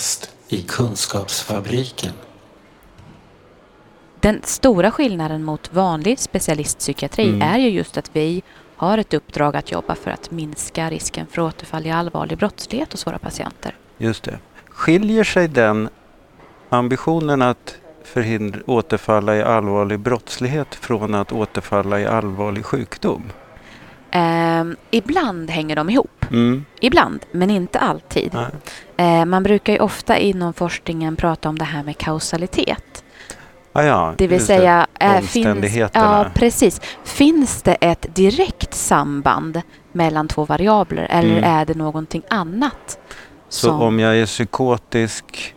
Kafferast i Kunskapsfabriken. Den stora skillnaden mot vanlig specialistpsykiatri Mm. är ju just att vi har ett uppdrag att jobba för att minska risken för återfall i allvarlig brottslighet hos våra patienter. Just det. Skiljer sig den ambitionen att förhindra återfalla i allvarlig brottslighet från att återfalla i allvarlig sjukdom? Ehm, ibland hänger de ihop. Mm. Ibland, men inte alltid. Eh, man brukar ju ofta inom forskningen prata om det här med kausalitet. Ah, ja, Det vill säga, eh, finns, Omständigheterna. ja, precis. Finns det ett direkt samband mellan två variabler eller Mm. är det någonting annat? Så som- om jag är psykotisk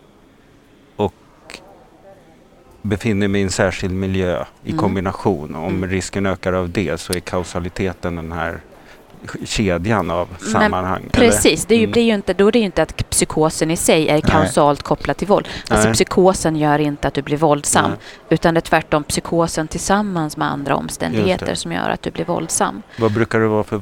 befinner mig i en särskild miljö i Mm. kombination, om Mm. risken ökar av det så är kausaliteten den här kedjan av sammanhang. eller? Precis, det är ju, Mm. blir ju inte, då är det ju inte att psykosen i sig är kausalt kopplad till våld. Alltså Nej. psykosen gör inte att du blir våldsam, Nej. utan det är tvärtom psykosen tillsammans med andra omständigheter det. som gör att du blir våldsam. Vad brukar det vara för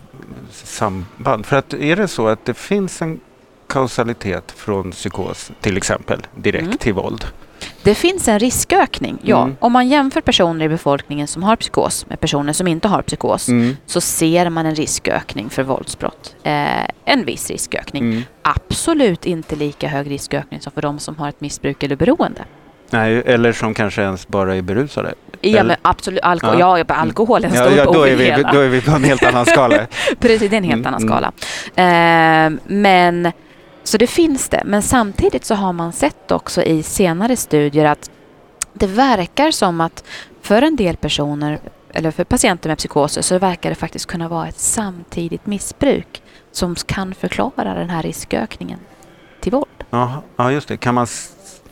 samband? För att är det så att det finns en kausalitet från psykos till exempel direkt Mm. till våld? Det finns en riskökning, ja. Mm. Om man jämför personer i befolkningen som har psykos med personer som inte har psykos Mm. så ser man en riskökning för våldsbrott. Eh, en viss riskökning. Mm. Absolut inte lika hög riskökning som för de som har ett missbruk eller beroende. Nej, eller som kanske ens bara är berusade. Ja, men absolut. Alko- ja. Ja. Ja, alkohol är en Ja, stor ja, bov då, är vi, då är vi på en helt annan skala. Precis, det är en helt Mm, annan mm. skala. Eh, men, så det finns det. Men samtidigt så har man sett också i senare studier att det verkar som att för en del personer, eller för patienter med psykoser, så verkar det faktiskt kunna vara ett samtidigt missbruk som kan förklara den här riskökningen till våld. Ja, just det. Kan man,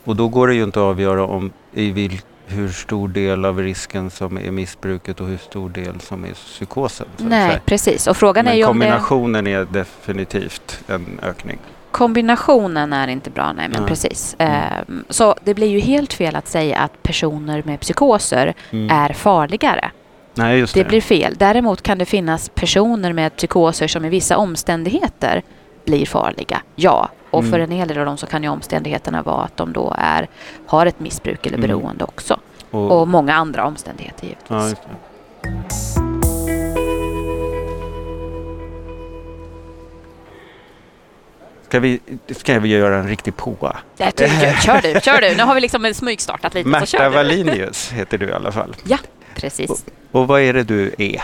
och då går det ju inte att avgöra om i vil, hur stor del av risken som är missbruket och hur stor del som är psykosen. Nej, precis. Och frågan är Men ju om det... kombinationen är definitivt en ökning. Kombinationen är inte bra, nej men Nej. precis. Mm. Ehm, så det blir ju helt fel att säga att personer med psykoser Mm. är farligare. Nej, just det. Det blir fel. Däremot kan det finnas personer med psykoser som i vissa omständigheter blir farliga. Ja, och Mm. för en hel del av dem så kan ju omständigheterna vara att de då är, har ett missbruk eller Mm. beroende också. och, Och många andra omständigheter givetvis. ja, Ska vi, ska vi göra en riktig påa? Jag tycker, kör du, kör du. Nu har vi liksom smygstartat lite. Märta. Wallinius heter du i alla fall. Precis. Och vad är det du är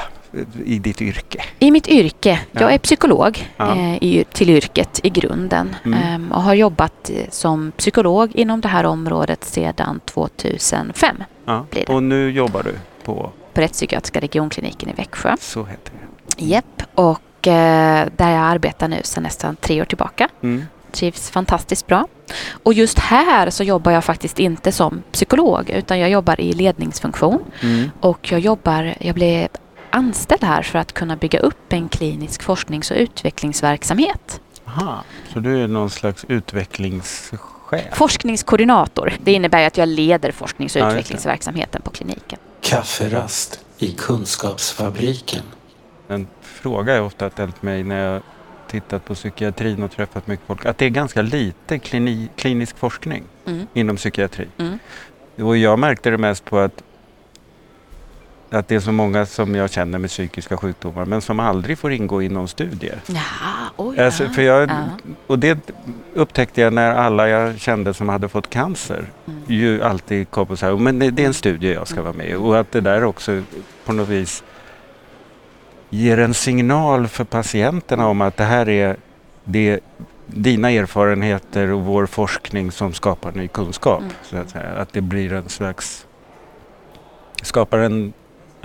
i ditt yrke? I mitt yrke, Ja. jag är psykolog Ja. eh, i, till yrket i grunden Mm. ehm, och har jobbat eh, som psykolog inom det här området sedan 2005 Ja. Och nu jobbar du på, på Rättspsykiatriska regionkliniken i Växjö. så heter det. Japp, och där jag arbetar nu sedan nästan tre år tillbaka. Mm. Trivs fantastiskt bra. Och just här så jobbar jag faktiskt inte som psykolog utan jag jobbar i ledningsfunktion Mm. och jag jobbar, jag blev anställd här för att kunna bygga upp en klinisk forsknings och utvecklingsverksamhet. Aha. Så du är någon slags utvecklingschef? Forskningskoordinator. Det innebär att jag leder forsknings och Ja, utvecklingsverksamheten på kliniken. Kafferast i Kunskapsfabriken. En fråga jag ofta ställt mig när jag tittat på psykiatrin och träffat mycket folk, att det är ganska lite klini, klinisk forskning Mm. inom psykiatri. Mm. Och jag märkte det mest på att, att det är så många som jag känner med psykiska sjukdomar men som aldrig får ingå i någon studie. Ja. Alltså, ja. för jag, Ja. Och det upptäckte jag när alla jag kände som hade fått cancer Mm. ju alltid kom och sa men det det är en studie jag ska vara med i. Och att det där också på något vis ger en signal för patienterna om att det här är det, dina erfarenheter och vår forskning som skapar ny kunskap. Mm. Så att, säga. att det blir en slags, skapar en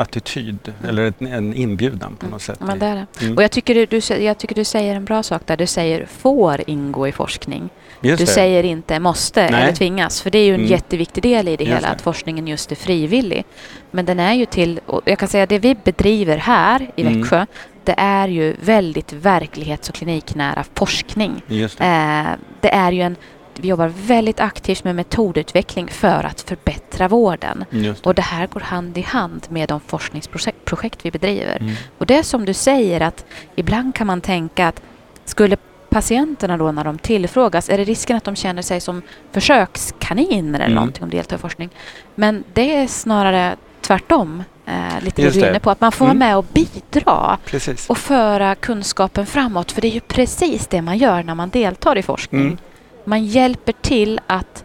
attityd eller en inbjudan på något sätt. Men det är det. Mm. Och jag tycker, du, du, jag tycker du säger en bra sak där. Du säger får ingå i forskning. Just Du det. säger inte måste Nej. eller tvingas. För det är ju en Mm. jätteviktig del i det Just hela, det. att forskningen just är frivillig. Men den är ju till, och jag kan säga det vi bedriver här i Mm. Växjö, det är ju väldigt verklighets och kliniknära forskning. Det. Eh, det är ju en, vi jobbar väldigt aktivt med metodutveckling för att förbättra vården. Det. Och det här går hand i hand med de forskningsprojekt projekt vi bedriver. Mm. Och det är som du säger att ibland kan man tänka att skulle patienterna då när de tillfrågas, är det risken att de känner sig som försökskaniner eller Mm. någonting om deltar i forskning? Men det är snarare tvärtom, eh, lite Just du inne på, att man får vara Mm. med och bidra Precis. och föra kunskapen framåt. För det är ju precis det man gör när man deltar i forskning. Mm. Man hjälper till att,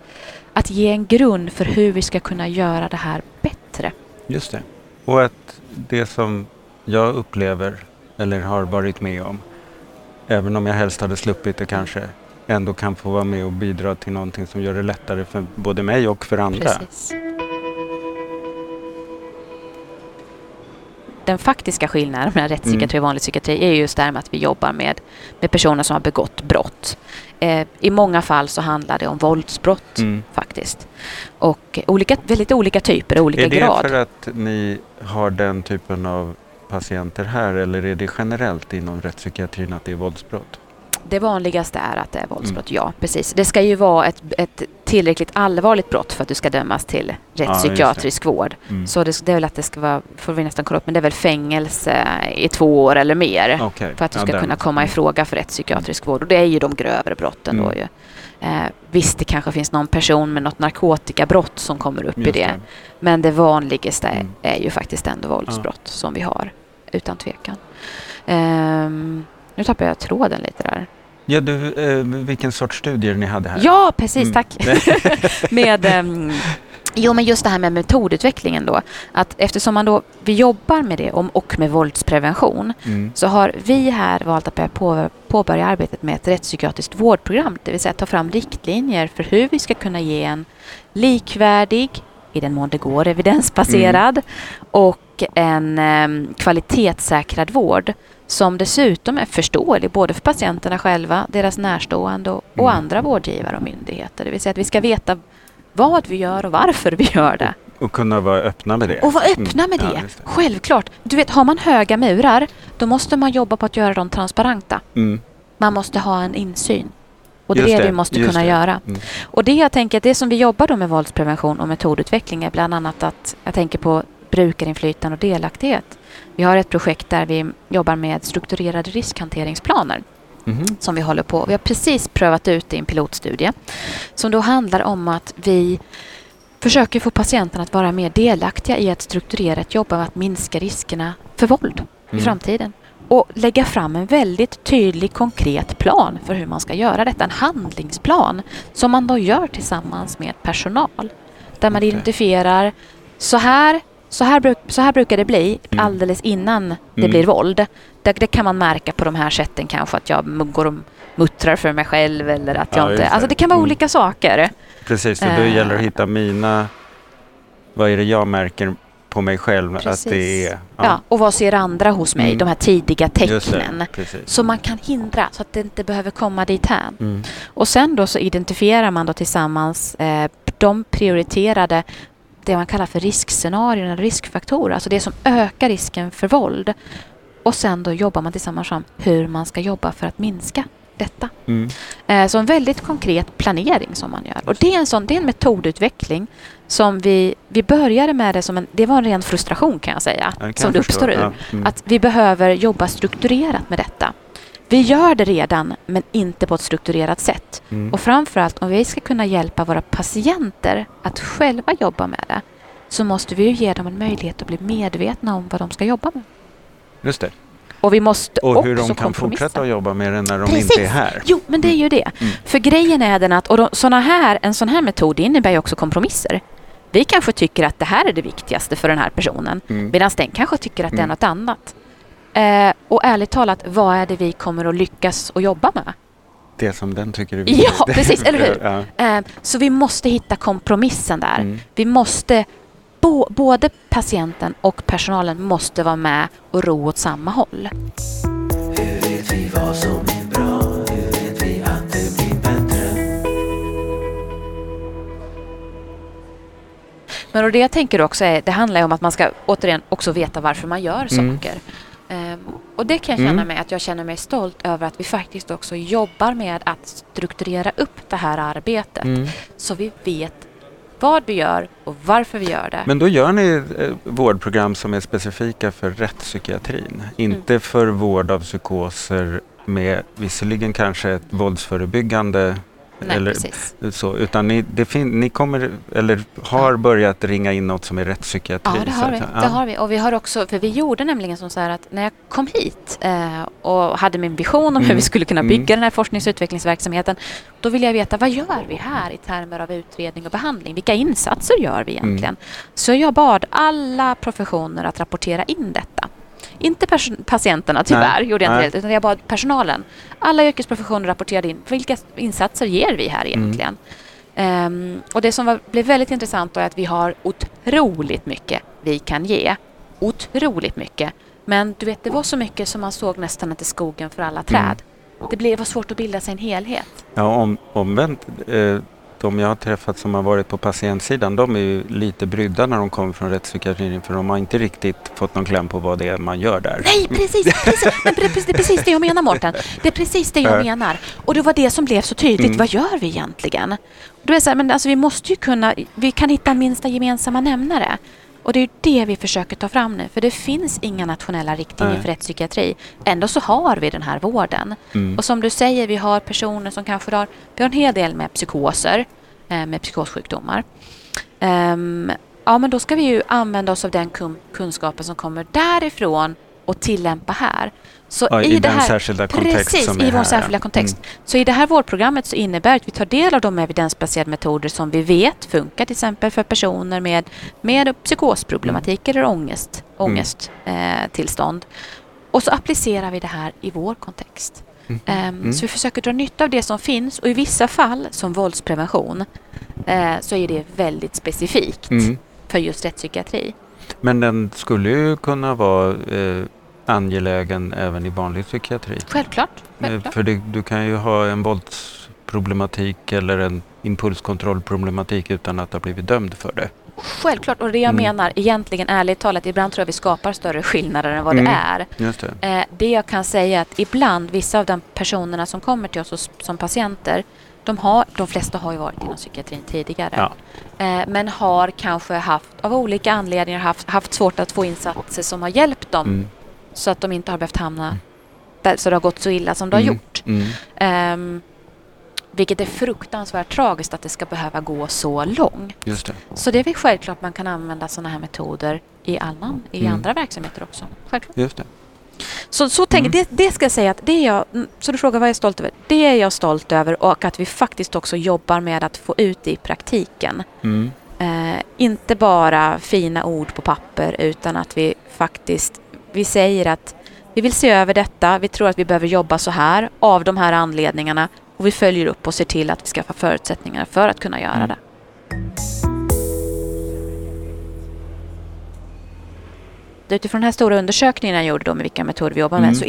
att ge en grund för hur vi ska kunna göra det här bättre. Just det. Och att det som jag upplever eller har varit med om, även om jag helst hade sluppit det kanske, ändå kan få vara med och bidra till någonting som gör det lättare för både mig och för andra. Precis. Den faktiska skillnaden mellan rättspsykiatri och vanlig psykiatri är just det här med att vi jobbar med, med personer som har begått brott. Eh, I många fall så handlar det om våldsbrott Mm. faktiskt. Och olika, väldigt olika typer och olika Är det grad. för att ni har den typen av patienter här eller är det generellt inom rättspsykiatrin att det är våldsbrott? Det vanligaste är att det är våldsbrott, Mm. ja precis. Det ska ju vara ett, ett tillräckligt allvarligt brott för att du ska dömas till rättspsykiatrisk vård. Mm. Så det, det är väl att det ska vara, får vi nästan kolla upp, men det är väl fängelse i två år eller mer. Okej. För att du Ja, ska den. kunna komma i fråga för rättspsykiatrisk vård. Och det är ju de grövre brotten Mm. då ju. Eh, visst, det kanske finns någon person med något narkotikabrott som kommer upp i Just det. Men det vanligaste är, Mm. är ju faktiskt ändå våldsbrott som vi har, utan tvekan. Ehm, nu tappar jag tråden lite där. Ja, du, eh, vilken sorts studier ni hade här? Ja, precis, Mm. tack. med, ehm, jo, men just det här med metodutvecklingen då. Att eftersom man då, vi jobbar med det om, och med våldsprevention Mm. så har vi här valt att börja på, påbörja arbetet med ett rättspsykiatriskt vårdprogram. Det vill säga ta fram riktlinjer för hur vi ska kunna ge en likvärdig, i den mån det går, evidensbaserad och en em, kvalitetssäkrad vård som dessutom är förståelig både för patienterna själva, deras närstående och, och Mm. andra vårdgivare och myndigheter. Det vill säga att vi ska veta vad vi gör och varför vi gör det. Och kunna vara öppna med det. Och vara öppna Mm. med Ja, det. just det. Självklart. Du vet, har man höga murar, då måste man jobba på att göra dem transparenta. Mm. Man måste ha en insyn. Och det är Just det, det, vi måste kunna det. göra. Mm. Och det jag tänker, det som vi jobbar då med våldsprevention och metodutveckling är bland annat att jag tänker på brukarinflytande och delaktighet. Vi har ett projekt där vi jobbar med strukturerade riskhanteringsplaner Mhm. som vi håller på. Vi har precis prövat ut i en pilotstudie som då handlar om att vi försöker få patienterna att vara mer delaktiga i ett strukturerat jobb med att minska riskerna för våld i Mm. framtiden och lägga fram en väldigt tydlig konkret plan för hur man ska göra detta. En handlingsplan som man då gör tillsammans med personal. Där man Okej. identifierar så här, så här, bruk, så här brukar det bli Mm. alldeles innan det Mm. blir våld. Det, det kan man märka på de här sätten kanske att jag går och muttrar för mig själv eller att Ja, jag just inte... det. Alltså det kan vara Mm. olika saker. Precis, och då Eh. gäller det att hitta mina... Vad är det jag märker på mig själv Precis. att det är? Ja. och vad ser andra hos mig? Mm. De här tidiga tecknen. det. Så man kan hindra så att det inte behöver komma dit här. Mm. Och sen då så identifierar man då tillsammans eh, de prioriterade det man kallar för riskscenarion eller riskfaktorer, alltså det som ökar risken för våld. Och sen då jobbar man tillsammans fram hur man ska jobba för att minska detta. Mm. Eh, så en väldigt konkret planering som man gör. Och det är en, sån, det är en metodutveckling som vi, vi började med det som en, det var en ren frustration kan jag säga, Ja, kan som jag det uppstår ur. Ja. Mm. Att vi behöver jobba strukturerat med detta. Vi gör det redan, men inte på ett strukturerat sätt. Mm. Och framförallt om vi ska kunna hjälpa våra patienter att själva jobba med det så måste vi ju ge dem en möjlighet att bli medvetna om vad de ska jobba med. Just det. Och vi måste Och också hur de kan fortsätta att jobba med det när de Precis. inte är här. Jo, men det är ju det. Mm. För grejen är den att och de, såna här, en sån här metod innebär ju också kompromisser. Vi kanske tycker att det här är det viktigaste för den här personen Mm. medan den kanske tycker att det är Mm. något annat. Eh, och ärligt talat, vad är det vi kommer att lyckas att jobba med? Det som den tycker är Ja, viktigt. precis, eller hur? Ja. Eh, så vi måste hitta kompromissen där. Mm. Vi måste, bo, både patienten och personalen måste vara med och ro åt samma håll. Hur vet vi vad som är bra? Hur vet vi att det blir bättre? Men och det jag tänker också är, det handlar ju om att man ska återigen också veta varför man gör Mm. saker. Ehm, och det kan jag känna Mm. mig att jag känner mig stolt över att vi faktiskt också jobbar med att strukturera upp det här arbetet Mm. så vi vet vad vi gör och varför vi gör det. Men då gör ni eh, vårdprogram som är specifika för rättspsykiatrin. Inte Mm. för vård av psykoser med visserligen kanske ett våldsförebyggande Nej, eller precis. så, utan ni, ni kommer, eller har börjat ringa in något som är rättspsykiatri. Ja, det har vi. säga. Det har vi. Och vi har också, för vi gjorde nämligen som så här att när jag kom hit eh, och hade min vision om hur Mm. vi skulle kunna Mm. bygga den här forsknings och utvecklingsverksamheten, då ville jag veta vad gör vi här i termer av utredning och behandling? Vilka insatser gör vi Mm. egentligen? Så jag bad alla professioner att rapportera in detta. Inte patienterna tyvärr, Nej, gjorde jag inte nej. utan jag bad personalen. Alla yrkesprofessioner rapporterade in vilka insatser ger vi här Mm. egentligen? Ehm, och det som var, blev väldigt intressant var att vi har otroligt mycket vi kan ge. Otroligt mycket. Men du vet, det var så mycket som man såg nästan inte skogen för alla träd. Det, blev, var svårt att bilda sig en helhet. Ja, om, omvänt, eh, de jag har träffat som har varit på patientsidan, de är ju lite brydda när de kommer från rättspsykiatrin för de har inte riktigt fått någon kläm på vad det är man gör där. Nej, precis! precis men det är precis det jag menar, Mårten. Det är precis det jag Ja. menar. Och det var det som blev så tydligt. Mm. Vad gör vi egentligen? Då är så här, men alltså, vi måste ju kunna... Vi kan hitta minsta gemensamma nämnare. Och det är det vi försöker ta fram nu. För det finns inga nationella riktlinjer Nej. för rättspsykiatri. Ändå så har vi den här vården. Mm. Och som du säger, vi har personer som kanske har... Vi har en hel del med psykoser, med psykossjukdomar. Ehm, ja, men då ska vi ju använda oss av den kun- kunskapen som kommer därifrån och tillämpa här. Så Ja, i, I det den här, särskilda Precis, i vår här, särskilda ja. kontext. Mm. Så i det här vårdprogrammet så innebär att vi tar del av de evidensbaserade metoder som vi vet funkar till exempel för personer med, med psykosproblematik eller ångest, ångesttillstånd. Eh, tillstånd. och så applicerar vi det här i vår kontext. Mm. Ehm, Mm. Så vi försöker dra nytta av det som finns och i vissa fall, som våldsprevention, eh, så är det väldigt specifikt Mm. för just rättspsykiatri. Men den skulle ju kunna vara eh, angelägen även i vanlig psykiatri. Självklart. Eh, självklart. För det, du kan ju ha en våldsproblematik eller en impulskontrollproblematik utan att ha blivit dömd för det. Självklart, och det jag Mm. menar egentligen ärligt talat, ibland tror jag vi skapar större skillnader än vad Mm. det är. Det. Eh, det jag kan säga är att ibland, vissa av de personerna som kommer till oss hos- som patienter, de, har, de flesta har ju varit inom psykiatrin tidigare. Ja. Eh, men har kanske haft, av olika anledningar, haft, haft svårt att få insatser som har hjälpt dem Mm. så att de inte har behövt hamna där, så det har gått så illa som det har Mm. gjort. Mm. Vilket är fruktansvärt tragiskt att det ska behöva gå så långt. Just det. Så det är väl självklart man kan använda sådana här metoder i, annan, i Mm. andra verksamheter också. Självklart. Just det. Så, så tänker, Mm. det, det ska jag säga att det är jag, mm, så du frågar vad jag är stolt över. Det är jag stolt över och att vi faktiskt också jobbar med att få ut det i praktiken. Mm. Eh, inte bara fina ord på papper utan att vi faktiskt, vi säger att vi vill se över detta, vi tror att vi behöver jobba så här av de här anledningarna och vi följer upp och ser till att vi skaffar förutsättningar för att kunna göra Mm. det. Utifrån den här stora undersökningen jag gjorde då med vilka metoder vi jobbar med Mm. så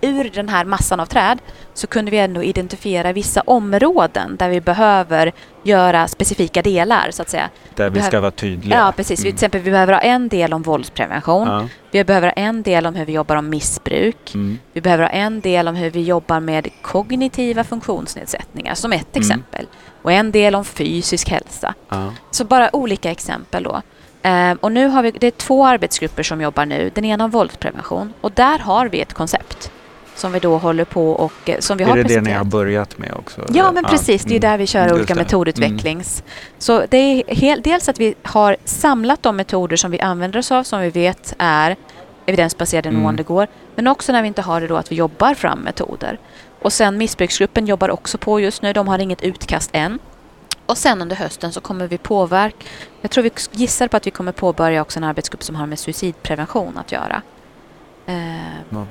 ur den här massan av träd så kunde vi ändå identifiera vissa områden där vi behöver göra specifika delar så att säga. Där vi ska vara tydliga. Ja, precis. Vi, till Mm. exempel, vi behöver ha en del om våldsprevention. Ja. Vi behöver ha en del om hur vi jobbar om missbruk. Mm. Vi behöver ha en del om hur vi jobbar med kognitiva funktionsnedsättningar, som ett Mm. exempel. Och en del om fysisk hälsa. Ja. Så bara olika exempel då. Ehm, och nu har vi, det är två arbetsgrupper som jobbar nu. Den ena om våldsprevention. Och där har vi ett koncept som vi då håller på och eh, som vi Är har det det ni presenterat. har börjat med också? Ja, men precis. Det är Mm. där vi kör Just olika det. metodutvecklings. Så det är hel, dels att vi har samlat de metoder som vi använder oss av, som vi vet är evidensbaserade Mm. mm. det går. Men också när vi inte har det då att vi jobbar fram metoder. Och sen missbruksgruppen jobbar också på just nu. De har inget utkast än. Och sen under hösten så kommer vi påverka... Jag tror vi gissar på att vi kommer påbörja också en arbetsgrupp som har med suicidprevention att göra.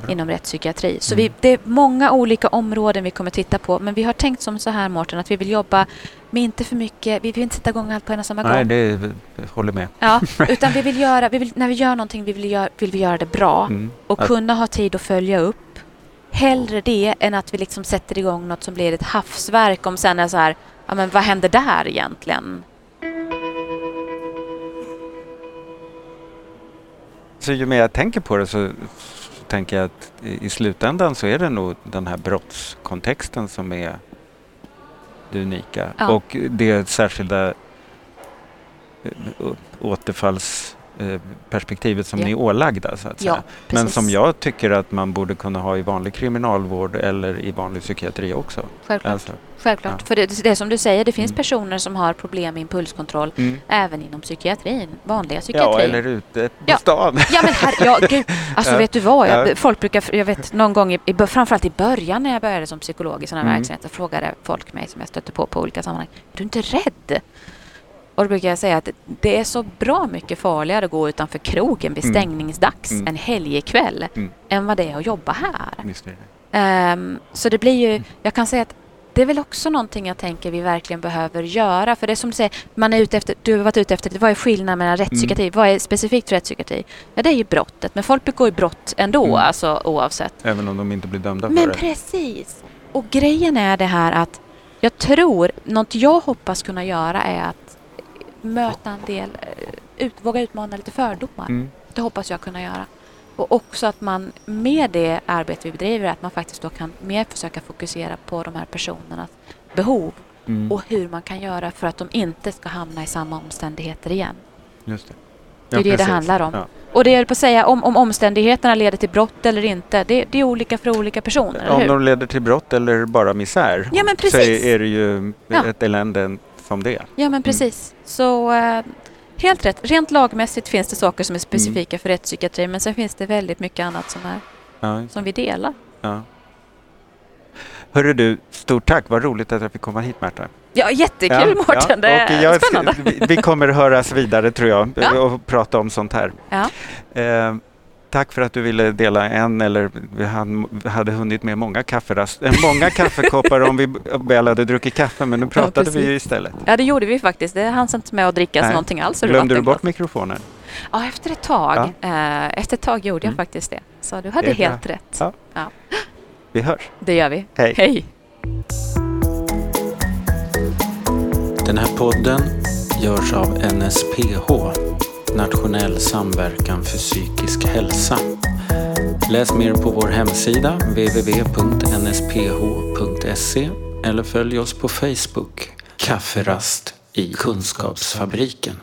Inom rättspsykiatri. Så Mm. vi, det är många olika områden vi kommer titta på. Men vi har tänkt som så här, Mårten, att vi vill jobba med inte för mycket... Vi vill inte sätta igång allt på en och samma Nej, gång. det är, jag håller med. Ja, utan vi vill göra... Vi vill, när vi gör någonting vi vill, göra, vill vi göra det bra Mm. och Att- kunna ha tid att följa upp. Hellre det än att vi liksom sätter igång något som blir ett havsverk om sen är så här, ja men vad händer där egentligen? Så ju mer jag tänker på det så tänker jag att i, slutändan så är det nog den här brottskontexten som är det unika. Ja. Och det särskilda eh, återfalls perspektivet som Ja. ni är ålagda. Så att Ja, säga. Men precis. som jag tycker att man borde kunna ha i vanlig kriminalvård eller i vanlig psykiatri också. Självklart. Alltså, Självklart. Ja. För det, det är som du säger, det finns Mm. personer som har problem med impulskontroll mm. även inom psykiatrin, vanliga psykiatrin. Ja, eller ute på Ja. stan. Ja men herre, ja, gud. Alltså vet du vad? Jag, Ja. folk brukar, jag vet någon gång, i, framförallt i början när jag började som psykolog i sådana Mm. verksamheter, frågade folk mig som jag stötte på på olika sammanhang, är du inte rädd? Och då brukar jag säga att det är så bra mycket farligare att gå utanför krogen vid Mm. stängningsdags Mm. en helgkväll Mm. än vad det är att jobba här. Det. Ehm, så det blir ju, Mm. jag kan säga att det är väl också någonting jag tänker vi verkligen behöver göra. För det är som du säger, man är ute efter, du har varit ute efter, vad är skillnaden mellan rättspsykiatri? Mm. Vad är specifikt för rättspsykiatri? Ja, det är ju brottet. Men folk begår ju brott ändå, Mm. alltså oavsett. Även om de inte blir dömda Men för det. precis! Och grejen är det här att jag tror, något jag hoppas kunna göra är att möta en del, eh, ut, våga utmana lite fördomar. Mm. Det hoppas jag kunna göra. Och också att man med det arbete vi bedriver, att man faktiskt då kan mer försöka fokusera på de här personernas behov Mm. och hur man kan göra för att de inte ska hamna i samma omständigheter igen. Just det. Det är det det precis. handlar om. Ja. Och det är på att säga om, om omständigheterna leder till brott eller inte, det, det är olika för olika personer, Om de leder till brott eller bara misär Ja, men så precis. är, är det ju Ja. ett elände som det. Ja, men precis. Så eh, helt rätt. Rent lagmässigt finns det saker som är specifika Mm. för rättspsykiatri, men sen finns det väldigt mycket annat som, är, Ja, som vi delar. ja. Hörru du, stort tack. Vad roligt att jag fick komma hit Märta. Ja, jättekul Mårten. Det är jag- spännande. Vi, vi kommer höras vidare tror jag Ja. och prata om sånt här. Ja. Eh, tack för att du ville dela en eller vi hade hunnit med många kafferast, eh, många kaffekoppar om vi väl hade druckit kaffe men nu pratade vi ju istället. Ja, det gjorde vi faktiskt. Det hanns inte med att dricka Nej. någonting alls. Glömde du bort mikrofonen? Ja, efter ett tag. Eh, efter ett tag gjorde jag Mm. faktiskt det. Så du hade bra. helt rätt. Ja. Vi hörs. Det gör vi. Hej. Hej. Den här podden görs av NSPH, Nationell samverkan för psykisk hälsa. Läs mer på vår hemsida www.nsph.se eller följ oss på Facebook, Kafferast i Kunskapsfabriken.